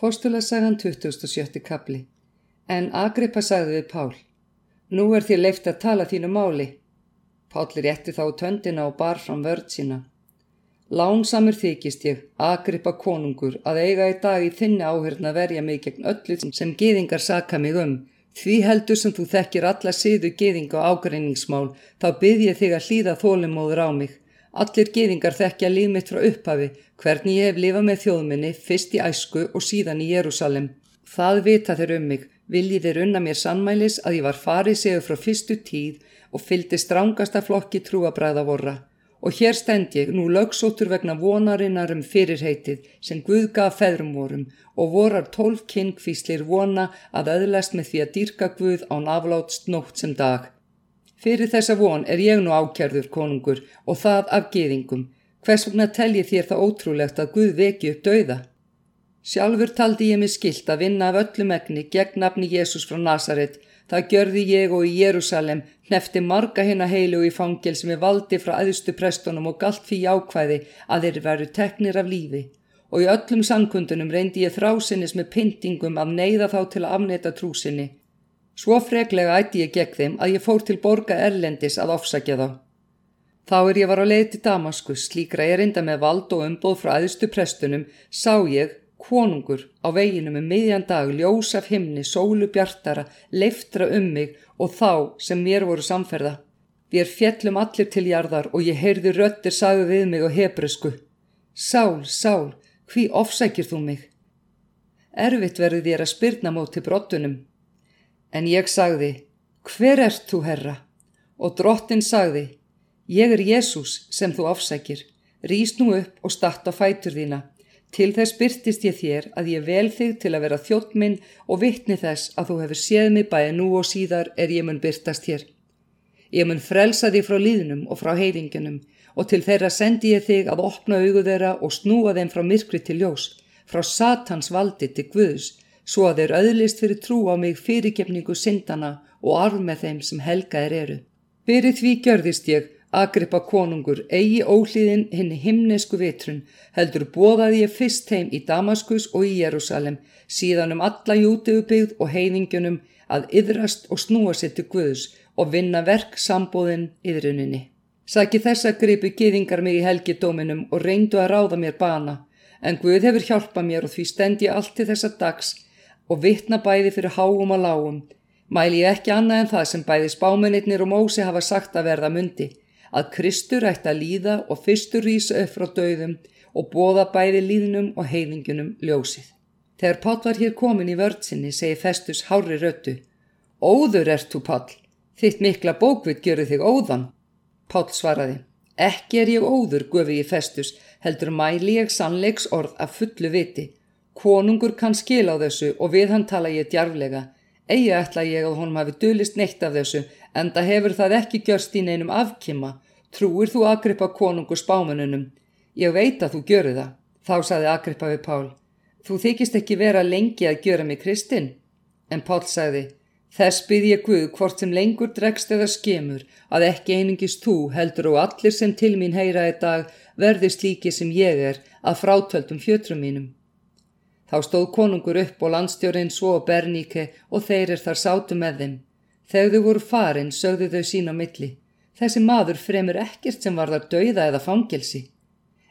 Postulasagan 27. kapli En Agrippa sagði við Pál Nú er þér leift að tala þínu máli. Pál rétti þá töndina og bar fram vörð sína. Lánsamur þykist ég, Agrippa konungur, að eiga í dag í þinni áhörn að verja mig gegn öllu sem geðingar saka mig um. Því heldur sem þú þekkir alla siðu geðinga og ágreiningsmál, þá byrð ég þig að hlýða þólimóður á mig. Allir geðingar þekkja líf mitt frá upphafi, hvernig ég hef lifað með þjóðminni, fyrst í æsku og síðan í Jérúsalem. Það vita þeir um mig, viljið þeir unna mér sannmælis að ég var farið segur frá fyrstu tíð og fylgdi strángasta flokki trúabræða vorra. Og hér stend ég nú lögsóttur vegna vonarinnar um fyrirheitið sem Guð gaf feðrum vorum og vorar tólf kynkvíslir vona að öðlast með því að dýrka Guð án aflátst nótt sem dag. Fyrir þessa von er ég nú ákjærður konungur og það af geðingum. Hvers vegna tel ég þér það ótrúlegt að Guð veki upp dauða? Sjálfur taldi ég mig skilt að vinna af öllum egni gegn nafni Jésús frá Nazaret. Það gjörði ég og í Jérúsalem, hnefti marga hérna heilu í fangil sem er valdi frá aðustu prestunum og galt fyrir ákvæði að þeir veru teknir af lífi. Og í öllum sankundunum reyndi ég þrásinnis með pyntingum af neyða þá til að afneta trúsinni. Svo freglega ætti ég gegn þeim að ég fór til borga erlendis að ofsakja þá. Þá er ég var á leið til Damaskus, slíkra erinda með vald og umbóð frá aðustu prestunum, sá ég, konungur, á veginum um miðjan dag, ljós af himni, sólu bjartara, leiftra um mig og þá sem mér voru samferða. Við er fjellum allir til jarðar og ég heyrði röttir sagðu við mig á hebresku. Sál, sál, hví ofsækir þú mig? Erfitt verði þér að spyrna móti brottunum. En ég sagði, hver ert þú herra? Og drottin sagði, ég er Jésús sem þú afsækir, rýst nú upp og starta fætur þína. Til þess byrtist ég þér að ég vel þig til að vera þjótt minn og vittni þess að þú hefur séð mig bæði nú og síðar er ég mun byrtast hér. Ég mun frelsa þig frá líðnum og frá heilingunum og til þeirra sendi ég þig að opna augu þeirra og snúa þeim frá myrkri til ljós, frá satans valdi til Guðs svo að þeir öðlist fyrir trú á mig fyrirgefningu syndana og arf með þeim sem helgaðir eru. Fyrir því gjörðist ég, Agrippa konungur, eigi ólíðin henni himnesku vitrun, heldur bóðaði ég fyrst heim í Damaskus og í Jérúsalem, síðan um alla jútiðubyggð og heiningunum að yðrast og snúa sér til Guðs og vinna verk sambóðin yðruninni. Sæki þess að gripu giðingar mig í helgidóminum og reyndu að ráða mér bana, en Guð hefur hjálpað mér og því stend ég allt til þessa dags og vittna bæði fyrir háum og lágum, mæli ég ekki annað en það sem bæði spámennir og Mósi hafa sagt að verða mundi, að Kristur ætti að líða og fyrstur rýsa upp frá döðum og bóða bæði líðnum og heiðingunum ljósið. Þegar Páll var hér komin í vördsinni segi Festus hári röttu, Óður ert þú Páll, þitt mikla bókvit görðu þig óðan. Páll svaraði, ekki er ég óður, gufi ég Festus, heldur mæli ég sannleiks orð af fullu viti Konungur kann skil á þessu og við hann tala ég djarflega. Egi ætla ég að honum hafi dölist neitt af þessu en það hefur það ekki gjörst í neinum afkima. Trúir þú Agrippa konungur spámanunum? Ég veit að þú görðu það. Þá saði Agrippa við Pál. Þú þykist ekki vera lengi að gjöra mig Kristinn? En Pál sagði, þess byrð ég Guð hvort sem lengur dregst eða skemur að ekki einingist þú heldur og allir sem til mín heyra í dag verði slíki sem ég er að frátöldum fjötrum mínum. Þá stóð konungur upp og landstjórin svo og Berníke og þeir er þar sátu með þeim. Þegar þau voru farin sögðu þau sín á milli. Þessi maður fremur ekkert sem var þar dauða eða fangilsi.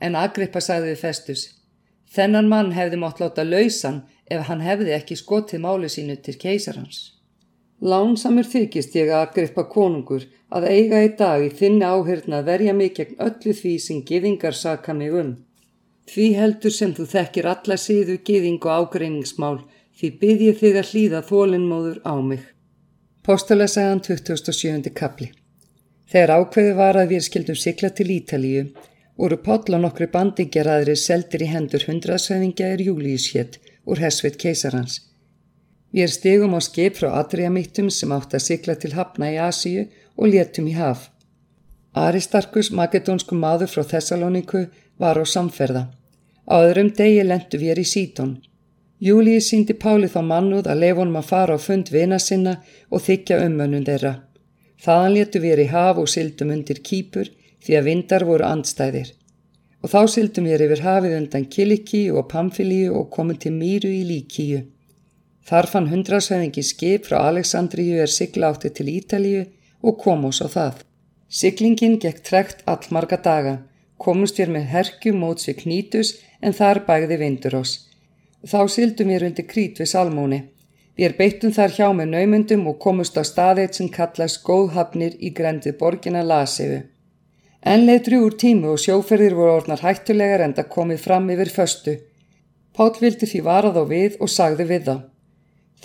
En Agrippa sagði við festus. Þennan mann hefði mátt láta lausan ef hann hefði ekki skotið máli sínu til keisarhans. Lánsamur þykist ég að Agrippa konungur að eiga í dag í þinni áhyrna verja mig gegn öllu því sem giðingar saka mig um. Því heldur sem þú þekkir alla síðu giðing og ágreiningsmál, því byrð ég þig að hlýða þólinnmóður á mig. Póstalasagan 27. kapli Þegar ákveði var að við skildum sikla til Ítalíu, voru og nokkru bandingjaraðri seldir í hendur hundrasæðingja er júlíushétt úr Hesveit keisarhans. Við stegum á skip frá Adriamittum sem átt að sikla til Hafna í Asíu og létum í haf. Aristarkus, makedónsku maður frá Thessalóniku, var á samferða. Á öðrum degi lendu við í Sítón. Júlíi síndi Páli þá mannuð að leifonum að fara á fund vina sinna og þykja umönnum þeirra. Þaðan letu við í haf og sildum undir kýpur því að vindar voru andstæðir. og þá syldum ég yfir hafið undan Kilikíu og Pamfilíu og komum til Mýru í Líkíu. Þar fann hundrasæðingi skip frá Aleksandríu er sigla átti til Ítalíu og kom ós á það. Siglingin gekk trekt allmarga daga, komust við með herkjum móts við Knítus en þar bægði vindur oss. Þá syldum við undir krít við Salmóni. Við beittum þar hjá með naumundum og komust á staðið sem kallast góðhafnir í grendið borgina Lasefu. En leið drjúur tímu og sjóferðir voru orðnar hættulegar enda komið fram yfir föstu. Pál vildi því varað á við og sagði við þá.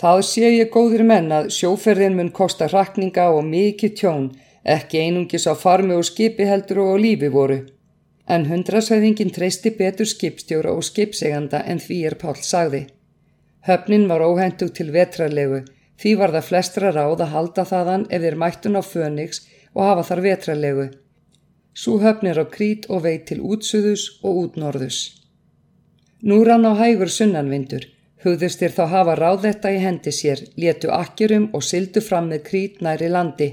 Það sé ég góðir menn að sjóferðin mun kosta rakninga og mikið tjón, ekki einungis á farmi og skipi heldur og lífi voru. En hundrasæðingin treysti betur skipstjóra og skipseganda en því er Pál sagði. Höfnin var óhentug til vetrarlegu, því var það flestra ráð að halda þaðan ef þeir mættun á Fönix og hafa þar vetrarlegu. Sú höfnir á krít og veit til útsuðus og útnorðus. Nú rann á hægur sunnanvindur, hugðust þér þá hafa ráð þetta í hendi sér, létu akkerum og sildu fram með krít næri landi.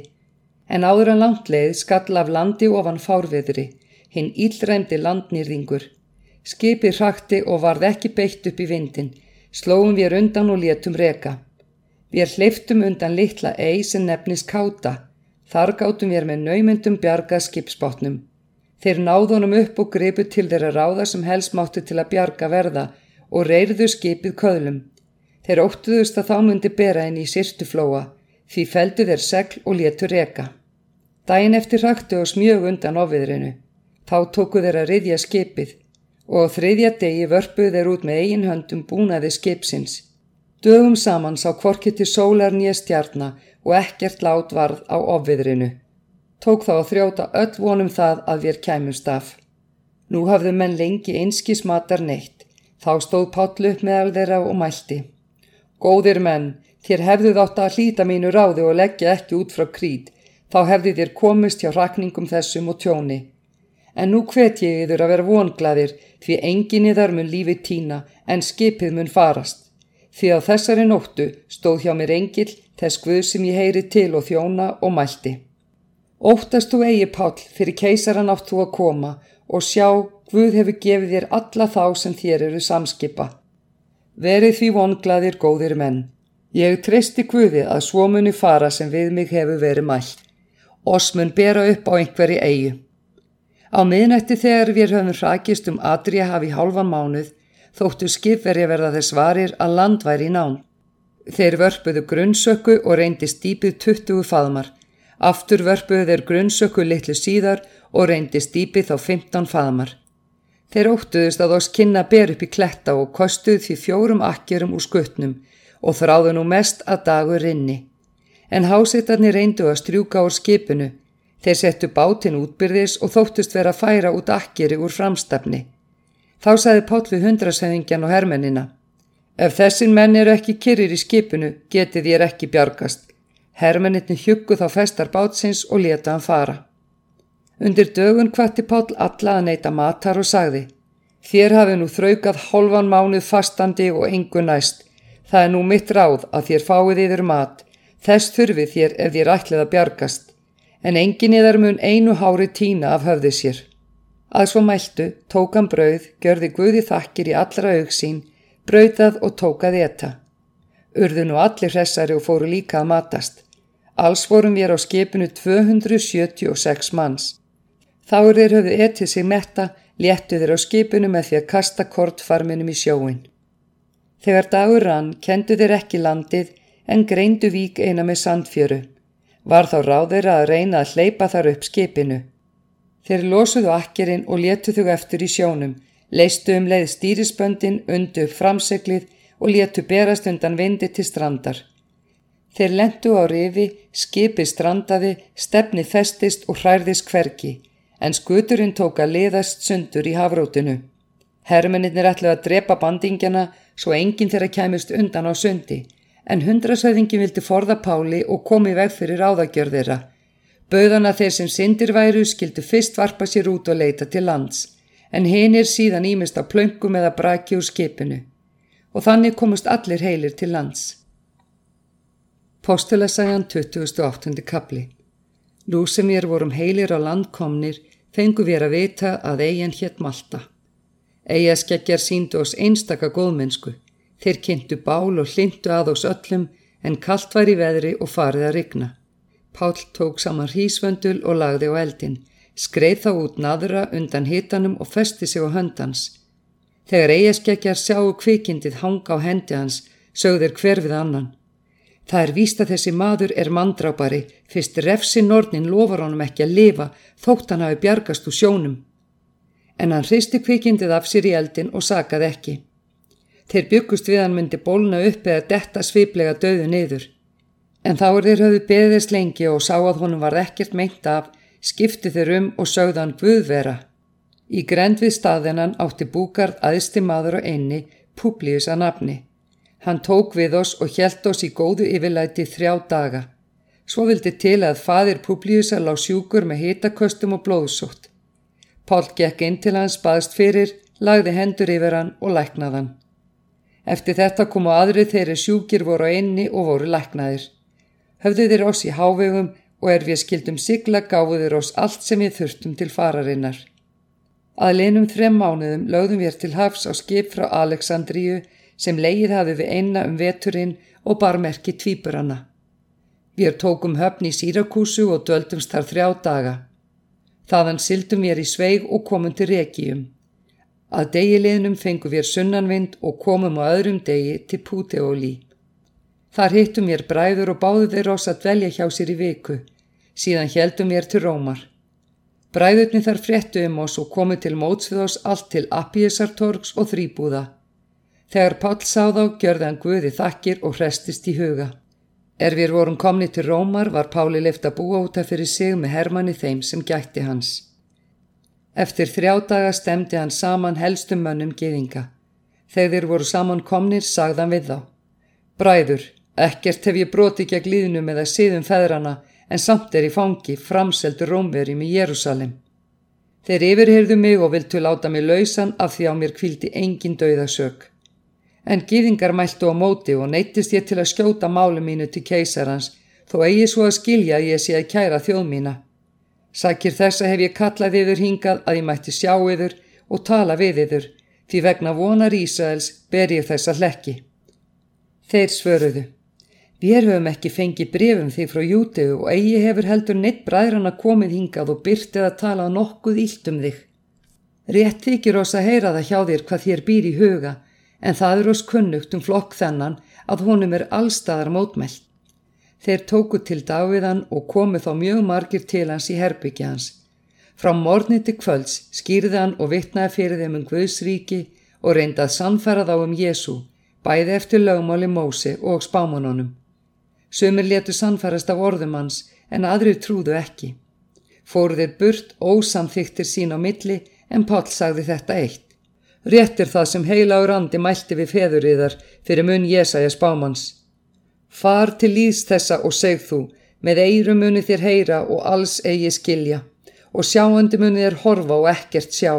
En áður en landleið skall af landi ofan fárviðri, hinn íllræmdi landnýrðingur. Skipi hrakti og varð ekki beitt upp í vindin, slóum við undan og létum reka. Við hleyftum undan litla ei sem nefnist káta. Þar gátum við með naumyndum bjarga skipsbótnum. Þeir náðunum upp og gripu til þeirra ráða sem helst máttu til að bjarga verða og reyriðu skipið köðlum. Þeir óttuðust að þá myndi bera inn í sýrtuflóa, því feldu þeir segl og létu reka. Dæin eftir raktu og smjög undan ofiðrinu. Þá tóku þeir að riðja skipið og þriðja degi vörpuð þeir út með eigin höndum búnaði skipsins. Dögum saman sá kvorki til sólar nýja stjarnar og ekkert lát varð á ofviðrinu. Tók þá að þrjóta öll vonum það að við kæmumst af. Nú hafðu menn lengi einski smatar neitt. Þá stóð Páll upp meðal þeirra og mælti. Góðir menn, þér hefðuð átt að hlýta mínu ráði og leggja ekki út frá krít. Þá hefði þér komist hjá rakningum þessum og tjóni. En nú hvet ég yfir að vera vonglaðir því engin í þar mun lífi tína en skipið mun farast. Því að þessari nóttu stóð hjá mér engil þess guð sem ég heyri til og þjóna og mælti. Óttast þú eigi pál fyrir keisaran átt þú að koma og sjá guð hefur gefið þér alla þá sem þér eru samskipa. Verið því vonglaðir góðir menn. Ég treysti guði að svo muni fara sem við mig hefur verið mælt. Oss mun bera upp á einhverju eigi. Á miðnætti þegar við höfum hrakist um Adria hafi hálfan mánuð þóttu skipveri verða þess varir að land væri í nán. Þeir vörpuðu grunnsöku og reyndi stýpið 20 faðmar. Aftur vörpuðu þeir grunnsöku litlu síðar og reyndi stýpið þá 15 faðmar. Þeir óttuðust að oss kynna ber upp í kletta og kostuð því fjórum akkjörum úr skuttnum og þráðu nú mest að dagur rinni. En hásittarnir reyndu að strjúka úr skipinu Þeir settu bátinn útbyrðis og þóttust vera að færa út akkeri úr framstafni. Þá saði Páll við hundrasæðingjan og hermennina. Ef þessin menn eru ekki kyrir í skipinu, getið ég ekki bjargast. Hermenninni hjuggu þá festar bátsins og leta hann fara. Undir dögun kvatti Páll alla að neyta matar og sagði. Þér hafi nú þraukað hálfan mánuð fastandi og engu næst. Það er nú mitt ráð að þér fáið yfir mat. Þess þurfið þér ef þér ætlið að bjargast en engin í þar mun einu hári tína af höfði sér. Að svo mæltu tók hann brauð, görði Guði þakkir í allra auksín, brauðað og tókaði etta. Urðu nú allir hressari og fóru líka að matast. Alls vorum við á skipinu 276 manns. Þá er þeir höfðu etið sig metta, léttu þeir á skipinu með því að kasta kortfarminum í sjóin. Þegar dagur rann kendu þeir ekki landið en greindu vík eina með sandfjöru. Var þá ráðir að reyna að hleypa þar upp skipinu. Þeir losuðu akkerinn og letu þau eftir í sjónum, leistu um leið stýrisböndin, undu upp framseglið og letu berast undan vindi til strandar. Þeir lendu á rifi, skipi strandaði, stefni festist og hræðist hverki, en skuturinn tók að liðast sundur í hafrótinu. Hermeninnir ætlu að drepa bandingjana svo enginn þeirra kæmust undan á sundi en hundrasæðingin vildi forða Páli og komi veg fyrir áðagjörðira. Bauðana þeir sem syndir væru skildu fyrst varpa sér út og leita til lands, en hinn er síðan ímist á plöngum eða braki úr skipinu. Og þannig komust allir heilir til lands. Postulasæjan 2008. kapli Nú sem ég vorum heilir á landkomnir, fengu við að vita að eigin hétt Malta. Eigaskeggjar síndu oss einstaka góðmennsku. Þeir kynntu bál og hlindu að oss öllum en kallt var í veðri og farið að rigna. Pál tók saman hrísvöndul og lagði á eldin, skreið þá út naðra undan hitanum og festi sig á höndans. Þegar eigaskeggjar sjáu kvikindið hanga á hendi hans, sögður hver við annan. Það er víst að þessi maður er mandrápari, fyrst refsi nornin lofar honum ekki að lifa þótt hann hafi bjargast úr sjónum. En hann hristi kvikindið af sér í eldin og sakaði ekki. Þeir byggust við hann myndi bólna upp eða detta sviplega döðu niður. En þá er þeir höfðu beðist lengi og sá að honum var ekkert meint af, skipti þeir um og sögðu hann Guðvera. Í grend við staðinan átti búkard aðsti maður og einni, Publius að nafni. Hann tók við oss og hjælt oss í góðu yfirlæti þrjá daga. Svo vildi til að fadir Publiusa lág sjúkur með hitaköstum og blóðsótt. Pál gekk inn til hans, baðst fyrir, lagði hendur yfir hann og læknaðan. Eftir þetta komu aðri þeirri sjúkir voru á einni og voru læknaðir. Höfðu þeir oss í hávegum og er við skildum sigla gáðu þeir oss allt sem við þurftum til fararinnar. Að leinum þrem mánuðum lögðum við til hafs á skip frá Aleksandríu sem leið hafi við einna um veturinn og barmerki tvíburanna. Við tókum höfn í Sírakúsu og döldumst þar þrjá daga. Þaðan sildum við í sveig og komum til Reykjum. Að degiliðnum fengum við sunnanvind og komum á öðrum degi til Puteóli. Þar hittum við bræður og báðu þeir oss að dvelja hjá sér í viku. Síðan heldum við til Rómar. Bræðurni þar fréttu um oss og komu til móts við oss allt til Appiesartorgs og Þrýbúða. Þegar Páll sá þá gjörði hann Guði þakkir og hrestist í huga. Er við vorum komni til Rómar var Páli leift að búa út af fyrir sig með Hermanni þeim sem gætti hans. Eftir þrjá daga stemdi hann saman helstum mönnum geðinga. Þegar voru saman komnir sagðan við þá. Bræður, ekkert hef ég broti gegn líðnum eða síðum feðrana en samt er í fangi framseldur Rómverjum í Jérúsalem. Þeir yfirheyrðu mig og viltu láta mig lausan af því á mér kvildi engin dauðasök en gýðingar mæltu á móti og neytist ég til að skjóta málu mínu til keisarans þó eigi svo að skilja ég sé að kæra þjóð mína. Sækir þessa hef ég kallað yfir hingað að ég mætti sjá yfir og tala við yfir því vegna vonar Ísraels ber ég þessa hlekki. Þeir svöruðu. Við höfum ekki fengið brefum því frá Jútegu og eigi hefur heldur neitt bræðrana komið hingað og byrtið að tala nokkuð ílt um þig. Rétt þykir oss að heyra það hjá þér hvað þér býr í huga en það er oss kunnugt um flokk þennan að honum er allstaðar mótmælt. Þeir tóku til Daviðan og komu þá mjög margir til hans í herbyggja hans. Frá morni til kvölds skýrði hann og vittnaði fyrir þeim um Guðsríki og reyndi að sannfæra þá um Jésu, bæði eftir lögmáli Mósi og spámanónum. Sumir letu sannfærast af orðum hans en aðrir trúðu ekki. Fóruðir burt ósamþyktir sín á milli en Pál sagði þetta eitt. Réttir það sem heilagur andi mælti við feðuriðar fyrir mun Jésæja spámans. Far til líðs þessa og seg þú, með eiru muni þér heyra og alls eigi skilja, og sjáandi muni þér horfa og ekkert sjá.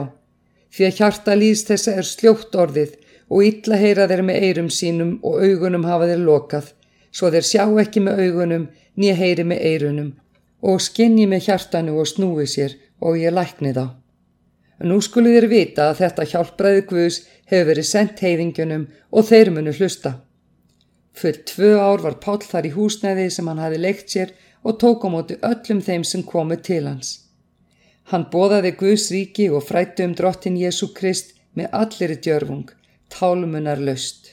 Því að hjarta líðs þessa er sljótt orðið og illa heyra þeir með eirum sínum og augunum hafa þeir lokað, svo þeir sjá ekki með augunum, nýja heyri með eirunum, og skinni með hjartanu og snúi sér og ég lækni þá. Nú skulu þér vita að þetta hjálpræði Guðs hefur verið sendt heiðingunum og þeir munu hlusta. Full tvö ár var Páll þar í húsnæði sem hann hafi leikt sér og tók á móti öllum þeim sem komu til hans. Hann bóðaði Guðs ríki og frættu um drottin Jésu Krist með allir í djörfung, tálumunar löst.